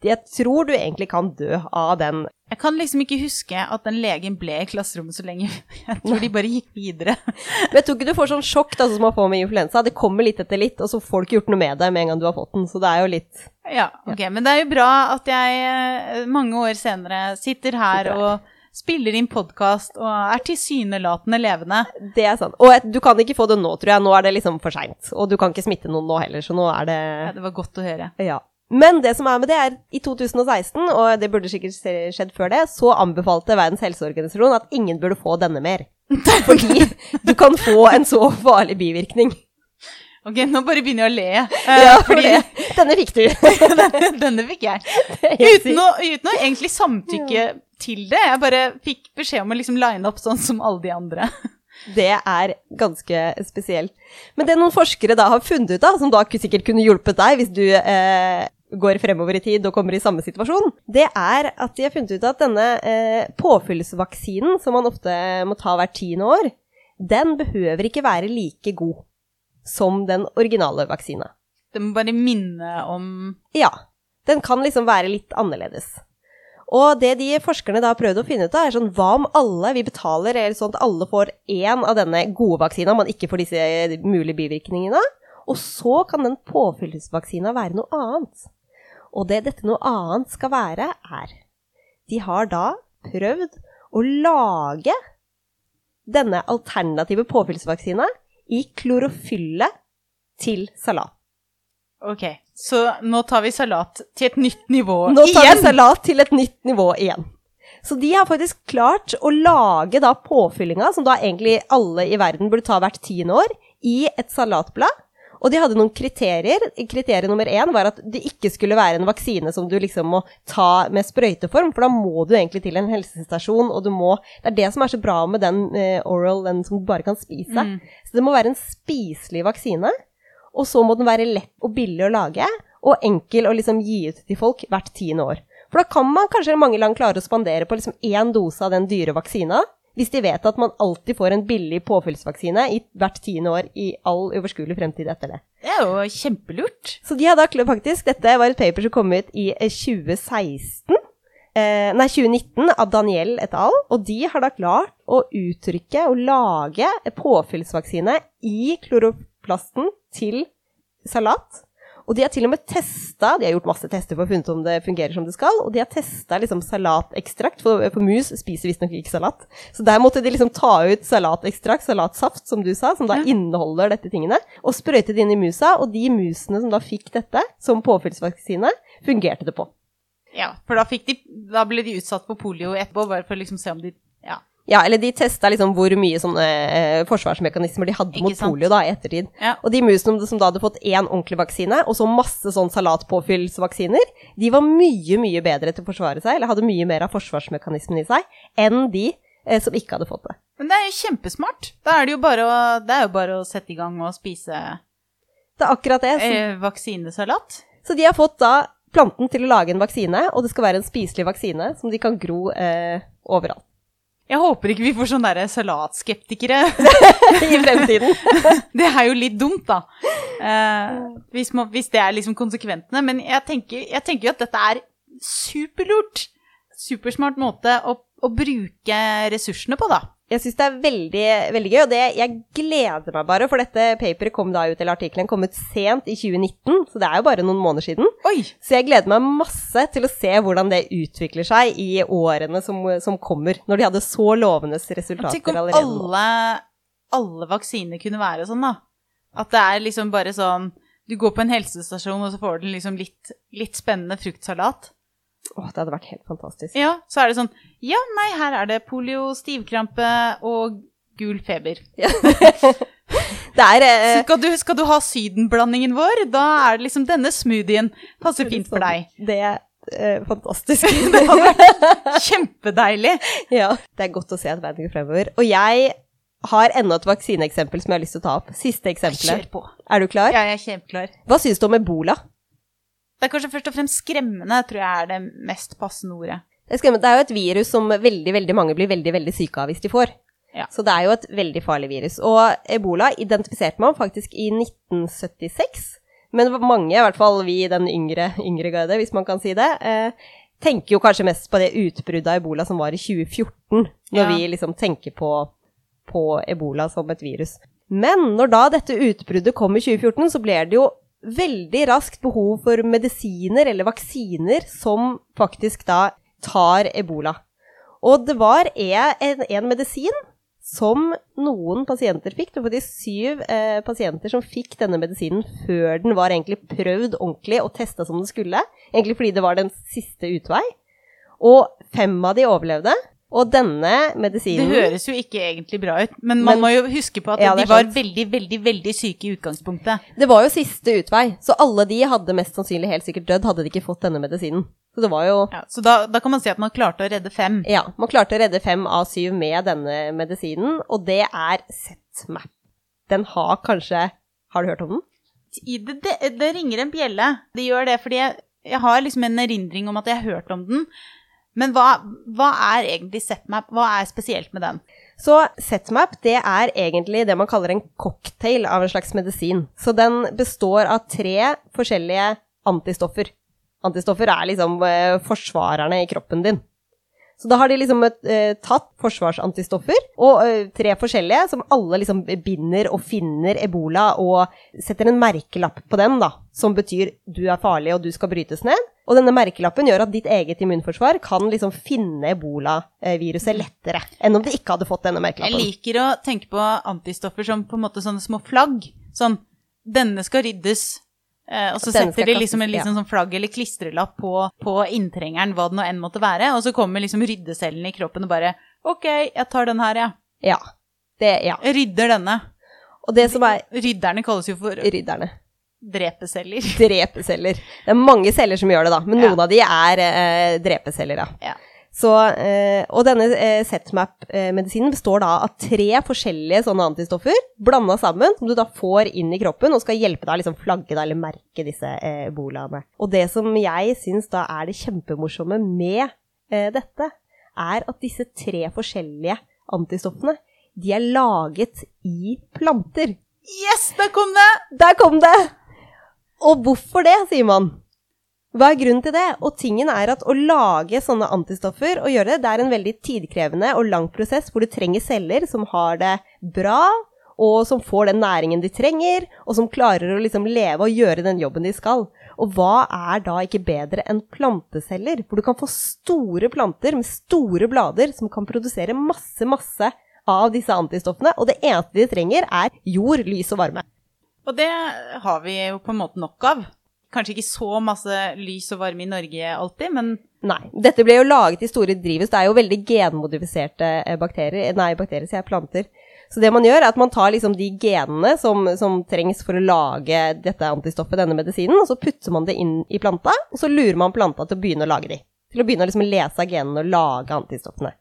jeg tror du egentlig kan dø av den. Jeg kan liksom ikke huske at den legen ble i klasserommet så lenge. Jeg tror de bare gikk videre. Men jeg tror ikke du får sånn sjokk da, som man får med influensa. Det kommer litt etter litt, og så får du ikke gjort noe med det med en gang du har fått den. Så det er jo litt Ja, ok. Men det er jo bra at jeg eh, mange år senere sitter her og spiller inn podkast og er tilsynelatende levende. Det er sant. Og du kan ikke få det nå, tror jeg. Nå er det liksom for seint. Og du kan ikke smitte noen nå heller, så nå er det Ja, det var godt å høre. Ja. Men det som er med det, er i 2016, og det burde sikkert skjedd før det, så anbefalte Verdens helseorganisasjon at ingen burde få denne mer. Fordi du kan få en så farlig bivirkning. Ok, nå bare begynner jeg å le. eh, Ja, fordi Det. denne fikk du. denne, denne fikk jeg. Uten å, uten å egentlig samtykke til det. Jeg bare fikk beskjed om å liksom line opp sånn som alle de andre. Det er ganske spesielt. Men det noen forskere da har funnet ut av, som da sikkert kunne hjulpet deg hvis du eh, går fremover i tid og kommer i samme situasjon, det er at de har funnet ut at denne eh, påfyllsvaksinen, som man ofte må ta hvert tiende år, den behøver ikke være like god som den originale vaksina. Det må bare minne om Ja, den kan liksom være litt annerledes. Og det de forskerne da har prøvd å finne ut av, er sånn hva om alle vi betaler, eller sånn at alle får én av denne gode vaksina, man ikke får disse mulige bivirkningene, og så kan den påfyllsvaksina være noe annet. Og det dette noe annet skal være, er De har da prøvd å lage denne alternative påfyllsvaksina i klorofylle til salat. Ok, så nå tar vi salat til et nytt nivå igjen? Nå tar vi salat til et nytt nivå igjen. Så de har faktisk klart å lage da påfyllinga, som da egentlig alle i verden burde ta hvert tiende år, i et salatblad. Og de hadde noen kriterier. Kriterium nummer én var at det ikke skulle være en vaksine som du liksom må ta med sprøyteform, for da må du egentlig til en helsestasjon, og du må Det er det som er så bra med den eh, oral, den som du bare kan spise. Mm. Så det må være en spiselig vaksine. Og så må den være lett og billig å lage, og enkel å liksom gi ut til folk hvert tiende år. For da kan man kanskje mange land klare å spandere på liksom én dose av den dyre vaksina, hvis de vet at man alltid får en billig påfyllsvaksine i hvert tiende år i all overskuelig fremtid etter det. Det er jo kjempelurt. Så de kl- faktisk, dette var et paper som kom ut i eh, 2016, eh, nei 2019 av Daniel et al., og de har da klart å uttrykke og lage påfyllsvaksine i kloroplasten til salat. Og de har til og med testa, de har gjort masse tester for å funnet om det fungerer som det skal, og de har testa liksom salatekstrakt, for, for mus spiser visstnok ikke salat. Så der måtte de liksom ta ut salatekstrakt, salatsaft, som du sa, som da Ja. inneholder dette tingene, og sprøyte det inn i musa, og de musene som da fikk dette som påfyllsvaksine, fungerte det på. Ja, for da, fikk de, da ble de utsatt for polio etterpå, bare for å liksom se om de Ja. Ja, eller de testa liksom hvor mye sånne eh, forsvarsmekanismer de hadde mot polio da i ettertid. Ja. Og de musene som da hadde fått én ordentlig vaksine, og så masse sånn salatpåfyllsvaksiner, de var mye, mye bedre til å forsvare seg, eller hadde mye mer av forsvarsmekanismen i seg, enn de eh, som ikke hadde fått det. Men det er jo kjempesmart. Da er det jo bare å, det jo bare å sette i gang og spise Det er akkurat det. Så, eh, vaksinesalat. så de har fått da planten til å lage en vaksine, og det skal være en spiselig vaksine som de kan gro eh, overalt Jeg håper ikke vi får sånne der salatskeptikere. i fremtiden. Det er jo litt dumt, da. Uh, hvis, man, hvis det er liksom konsekventene. Men jeg tenker, jeg tenker jo at dette er superlurt. Supersmart måte å, å bruke ressursene på, da. Jeg syns det er veldig, veldig gøy, og det, jeg gleder meg bare, for dette paperet kom da ut, eller artikkelen kom ut sent i 2019, så det er jo bare noen måneder siden. Oi! Så jeg gleder meg masse til å se hvordan det utvikler seg i årene som, som kommer, når de hadde så lovende resultater Tenk om allerede alle, alle vaksiner kunne være sånn, da. At det er liksom bare sånn Du går på en helsestasjon, og så får du liksom litt, litt spennende fruktsalat. Åh, det hadde vært helt fantastisk. Ja, så er det sånn Ja, nei, her er det polio, stivkrampe og gul feber. Det er eh, Skal du, skal du ha sydenblandingen vår, da er det liksom denne smoothien passer fint for deg. Det er eh, fantastisk. Det hadde vært kjempedeilig. ja, det er godt å se at verden går fremover. Og jeg har enda et vaksineeksempel som jeg har lyst til å ta opp. Siste eksempelet. Kjør på. Er du klar? Ja, Jeg er kjempeklar. Hva syns du om ebola? Det er kanskje først og fremst skremmende, tror jeg er det mest passende ordet. Det er. Det er jo et virus som veldig, veldig mange blir veldig, veldig syke av hvis de får. Ja. Så det er jo et veldig farlig virus. Og ebola identifiserte man faktisk i 1976. Men mange, i hvert fall vi i den yngre, yngre garde, hvis man kan si det, eh, tenker jo kanskje mest på det utbruddet av ebola som var i 2014, når Ja. vi liksom tenker på, på ebola som et virus. Men når da dette utbruddet kom i 2014, så ble det jo veldig raskt behov for medisiner eller vaksiner som faktisk da tar ebola. Og det var en, en, medisin som noen pasienter fikk. Det var faktisk syv eh, pasienter som fikk denne medisinen før den var egentlig prøvd ordentlig og testa som den skulle. Egentlig fordi det var den siste utvei. Og fem av de overlevde. Og denne Det høres jo ikke egentlig bra ut, men man Men- må jo huske på at Ja, de var sant. veldig, veldig, veldig syke i utgangspunktet. Det var jo siste utvei, så alle de hadde mest sannsynlig helt sikkert dødd hadde de ikke fått denne medisinen. Så det var jo Ja, så da, da kan man si at man klarte å redde fem. Ja, man klarte å redde fem av syv med denne medisinen, og det er ZMAP. Den har kanskje Har du hørt om den? I Det, det, det ringer en bjelle. Det gjør det fordi jeg, jeg har liksom en erindring om at jeg har hørt om den. Men hva, hva er egentlig Setmap? Hva er spesielt med den? Så Setmap det er egentlig det man kaller en cocktail av en slags medisin. Så den består av tre forskjellige antistoffer. Antistoffer er liksom eh, forsvarerne i kroppen din. Så da har de liksom eh, tatt forsvarsantistoffer, og eh, tre forskjellige, som alle liksom binder og finner ebola og setter en merkelapp på den, da, som betyr du er farlig og du skal brytes ned. Og denne merkelappen gjør at ditt eget immunforsvar kan liksom finne ebolaviruset lettere enn om det ikke hadde fått denne merkelappen. Jeg liker å tenke på antistoffer som på en måte sånne små flagg. Sånn denne skal ryddes. Eh, og så setter de liksom en liksom sånn flagg eller klistrelapp på, på inntrengeren, hva det nå enn måtte være. Og så kommer liksom ryddecellene i kroppen og bare OK, jeg tar den her, jeg. Ja. Det, ja. Rydder denne. Og det som er Rydderne kalles jo for rydderne. Drepeceller. Drepeceller. Det er mange celler som gjør det, da, men Ja. noen av de er eh, drepeceller, ja. Ja. Så, eh, og denne eh, ZMAP-medisinen består da av tre forskjellige sånne antistoffer blanda sammen, som du da får inn i kroppen og skal hjelpe deg å liksom flagge deg eller merke disse eh, ebolaene. Og det som jeg syns da er det kjempemorsomme med eh, dette, er at disse tre forskjellige antistoffene, de er laget i planter. Yes, der kom det! Der kom det! Og hvorfor det, sier man. Hva er grunnen til det? Og tingen er at å lage sånne antistoffer og gjøre det, det er en veldig tidkrevende og lang prosess hvor du trenger celler som har det bra, og som får den næringen de trenger, og som klarer å liksom leve og gjøre den jobben de skal. Og hva er da ikke bedre enn planteceller? Hvor du kan få store planter med store blader som kan produsere masse, masse av disse antistoffene, og det eneste de trenger er jord, lys og varme. Og det har vi jo på en måte nok av. Kanskje ikke så masse lys og varme i Norge alltid, men Nei. Dette ble jo laget i store drivhus. Det er jo veldig genmodifiserte eh, bakterier. Nei, bakterier, sier jeg, planter. Så det man gjør, er at man tar liksom de genene som, som trengs for å lage dette antistoffet, denne medisinen, og så putter man det inn i planta, og så lurer man planta til å begynne å lage de. Til å begynne å liksom lese av genene og lage antistoffene.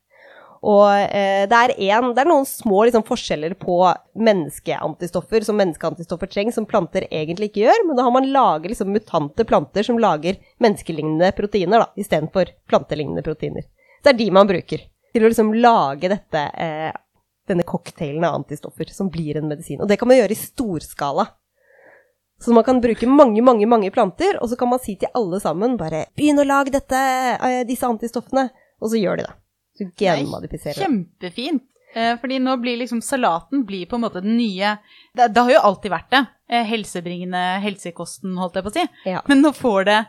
Og eh, det, er en, det er noen små liksom, forskjeller på menneskeantistoffer som menneskeantistoffer trenger, som planter egentlig ikke gjør, men da har man laget liksom, mutante planter som lager menneskelignende proteiner da, istedenfor plantelignende proteiner. Det er de man bruker til å liksom, lage dette, eh, denne cocktailen av antistoffer som blir en medisin. Og det kan man gjøre i storskala. Så man kan bruke mange, mange mange planter, og så kan man si til alle sammen bare 'Begynn å lage dette, eh, disse antistoffene', og så gjør de det. Så genmodifiserer kjempefint. Eh, fordi nå blir liksom salaten blir på en måte den nye Det, det har jo alltid vært det. Eh, helsebringende helsekosten, holdt jeg på å si. Ja. Men nå får det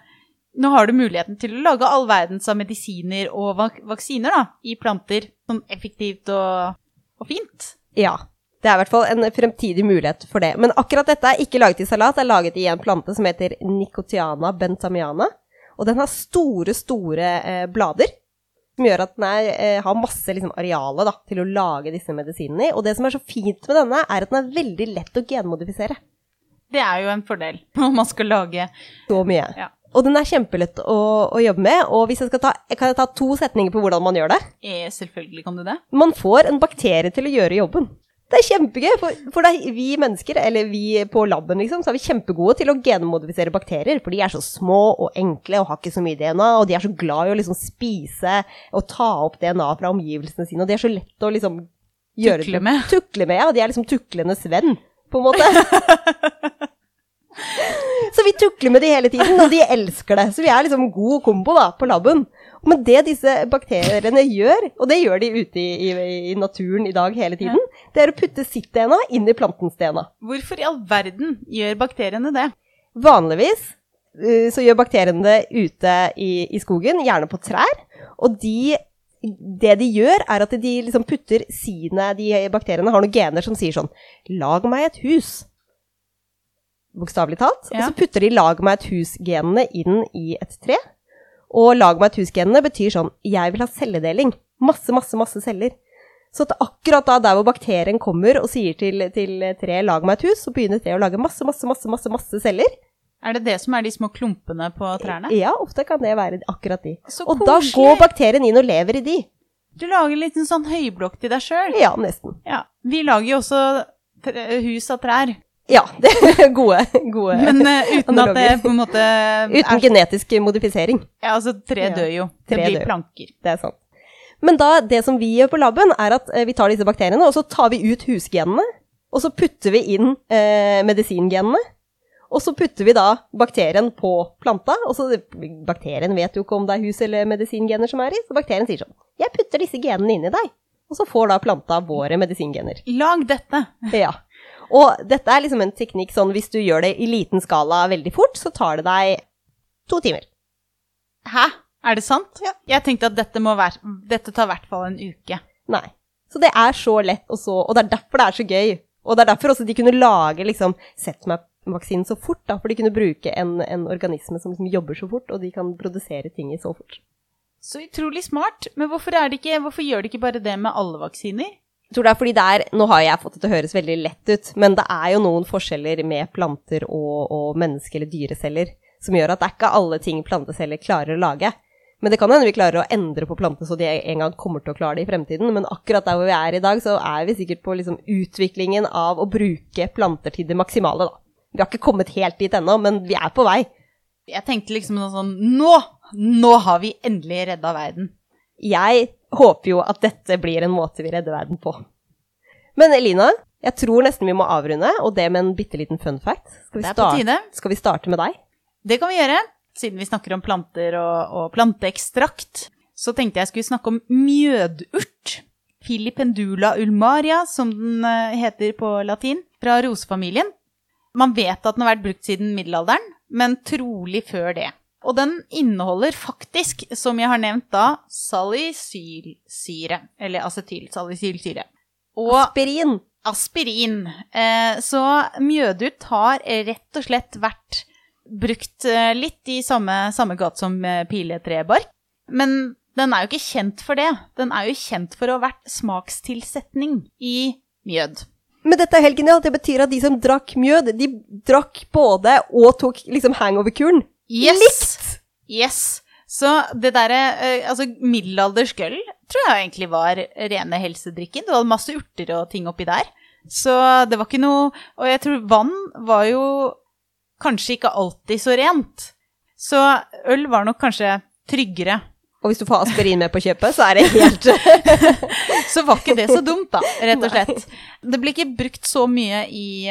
Nå har du muligheten til å lage all verdens av medisiner og vak vaksiner da, i planter. Sånn effektivt og, og fint. Ja. Det er i hvert fall en fremtidig mulighet for det. Men akkurat dette er ikke laget i salat, det er laget i en plante som heter Nicotiana bentamiana. Og den har store, store eh, blader, som gjør at den er, eh, har masse liksom, areale da, til å lage disse medisinene i. Og det som er så fint med denne, er at den er veldig lett å genmodifisere. Det er jo en fordel når man skal lage Så mye. Ja. Og den er kjempelett å, å jobbe med. Og hvis jeg skal ta, kan jeg ta to setninger på hvordan man gjør det? eh, Selvfølgelig kan du det. Man får en bakterie til å gjøre jobben. Det er kjempegøy, for, for det vi mennesker, eller vi på laben, liksom, så er vi kjempegode til å genmodifisere bakterier, for de er så små og enkle og har ikke så mye DNA, og de er så glad i å liksom spise og ta opp DNA fra omgivelsene sine, og de er så lett å liksom gjøre Tukle med. Tukle med, ja. De er liksom tuklenes venn, på en måte. Så vi tukler med de hele tiden, og de elsker det. Så vi er liksom god kombo da, på laben. Men det disse bakteriene gjør, og det gjør de ute i, i, i naturen i dag hele tiden, det er å putte sitt DNA inn i plantens DNA. Hvorfor i all verden gjør bakteriene det? Vanligvis uh, så gjør bakteriene det ute i, i skogen, gjerne på trær. Og de det de gjør, er at de liksom putter sine De bakteriene har noen gener som sier sånn Lag meg et hus. Bokstavelig talt. Ja. Og så putter de 'lag meg et hus'-genene inn i et tre. Og 'lag meg et hus'-genene betyr sånn Jeg vil ha celledeling. Masse, masse, masse celler. Så at akkurat da der hvor bakterien kommer og sier til, til treet 'lag meg et hus', så begynner treet å lage masse, masse, masse, masse, masse celler. Er det det som er de små klumpene på trærne? Ja, ofte kan det være akkurat de. Så og da går bakterien inn og lever i de. Du lager en liten sånn høyblokk til deg sjøl. Ja, nesten. Ja. Vi lager jo også hus av trær, Ja, det er gode, gode men uh, uten at det Analoger. på en måte Uten er, genetisk modifisering. Ja, altså, tre dør jo. Det Tre blir dør. planker. Det er sant. Men da, det som vi gjør på laben, er at eh, vi tar disse bakteriene, og så tar vi ut husgenene, og så putter vi inn eh, medisingenene. Og så putter vi da bakterien på planta, og så bakterien vet jo ikke om det er hus- eller medisingener som er i, så bakterien sier sånn Jeg putter disse genene inn i deg. Og så får da planta våre medisingener. Lag dette. Ja. Og dette er liksom en teknikk sånn hvis du gjør det i liten skala veldig fort, så tar det deg to timer. Hæ? Er det sant? Ja. Jeg tenkte at dette, må være, dette tar i hvert fall en uke. Nei. Så det er så lett, og, så, og det er derfor det er så gøy. Og det er derfor også de kunne lage liksom Setmap-vaksinen så fort, da, for de kunne bruke en, en organisme som liksom jobber så fort, og de kan produsere ting i så fort. Så utrolig smart. Men hvorfor, er det ikke, hvorfor gjør de ikke bare det med alle vaksiner? Jeg tror det er fordi det er Nå har jeg fått det til å høres veldig lett ut, men det er jo noen forskjeller med planter og, og menneske- eller dyreceller som gjør at det er ikke alle ting planteceller klarer å lage. Men det kan hende vi klarer å endre på plantene så de en gang kommer til å klare det i fremtiden. Men akkurat der hvor vi er i dag, så er vi sikkert på liksom utviklingen av å bruke planter til det maksimale, da. Vi har ikke kommet helt dit ennå, men vi er på vei. Jeg tenkte liksom sånn Nå! Nå har vi endelig redda verden. Jeg håper jo at dette blir en måte vi redder verden på. Men Elina, jeg tror nesten vi må avrunde, og det med en bitte liten fun fact. Skal vi, starte- skal vi starte med deg? Det kan vi gjøre. Siden vi snakker om planter og, og planteekstrakt, så tenkte jeg skulle snakke om mjødurt. Filipendula ulmaria, som den eh, heter på latin, fra rosefamilien. Man vet at den har vært brukt siden middelalderen, men trolig før det. Og den inneholder faktisk, som jeg har nevnt da, salicylsyre. Eller acetylsalicylsyre. Og Aspirin. aspirin. Eh, så Mjødut har rett og slett vært brukt eh, litt i samme, samme gate som eh, piletrebark. Men den er jo ikke kjent for det. Den er jo kjent for å ha vært smakstilsetning i mjød. Men dette er helt genialt. Det betyr at de som drakk mjød, de drakk både og tok liksom hangover-kuren. Yes! Likt! Yes! Så det derre eh, Altså, middelaldersk øl tror jeg egentlig var rene helsedrikken. Det var masse urter og ting oppi der. Så det var ikke noe Og jeg tror vann var jo kanskje ikke alltid så rent. Så øl var nok kanskje tryggere. Og hvis du får aspirin med på kjøpet, så er det helt Så var ikke det så dumt, da, rett og slett. Det blir ikke brukt så mye i,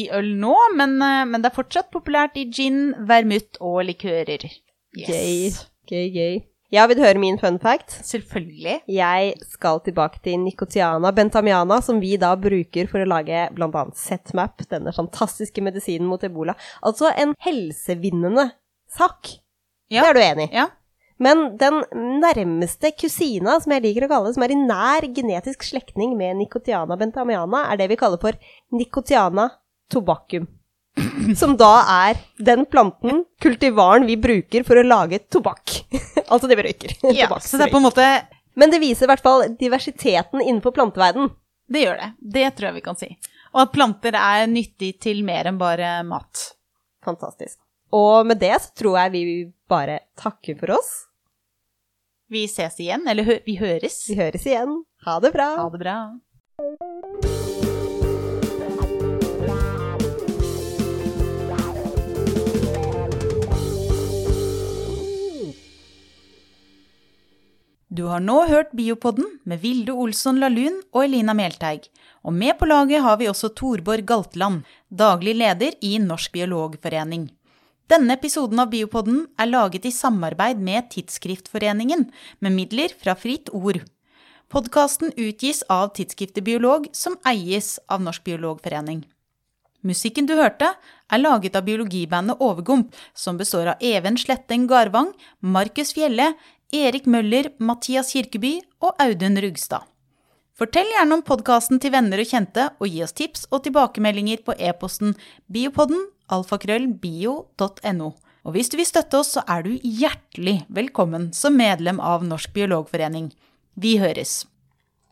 i øl nå, men, eh, men det er fortsatt populært i gin, vermouth og likører. gøy. Gøy, gøy. Ja, vil du høre min fun fact? Selvfølgelig. Jeg skal tilbake til Nicotiana bentamiana, som vi da bruker for å lage bl.a. Setmap, denne fantastiske medisinen mot ebola. Altså en helsevinnende sak. Ja. Det er du enig i? Ja. Men den nærmeste kusina, som jeg liker å kalle det, som er i nær genetisk slektning med Nicotiana bentamiana, er det vi kaller for Nicotiana tobacum. Som da er den planten, kultivaren, vi bruker for å lage tobakk. altså det vi røyker. ja. Så det er på en måte Men det viser i hvert fall diversiteten innenfor planteverden. Det gjør det. Det tror jeg vi kan si. Og at planter er nyttig til mer enn bare mat. Fantastisk. Og med det så tror jeg vi bare takker for oss. Vi ses igjen, eller hø vi høres. Vi høres igjen. Ha det bra. Ha det bra. Du har nå hørt Biopodden med Vilde Olsson Lahlun og Elina Melteig. Og med på laget har vi også Torborg Galtland, daglig leder i Norsk biologforening. Denne episoden av Biopodden er laget i samarbeid med Tidsskriftforeningen, med midler fra Fritt Ord. Podkasten utgis av tidsskriftet Biolog, som eies av Norsk biologforening. Musikken du hørte, er laget av biologibandet Overgump, som består av Even Sletteng Garvang, Markus Fjelle, Erik Møller, Mathias Kirkeby og Audun Rugstad. Fortell gjerne om podkasten til venner og kjente, og gi oss tips og tilbakemeldinger på e-posten biopodden alfakrøllbio.no. Og hvis du vil støtte oss, så er du hjertelig velkommen som medlem av Norsk biologforening. Vi høres!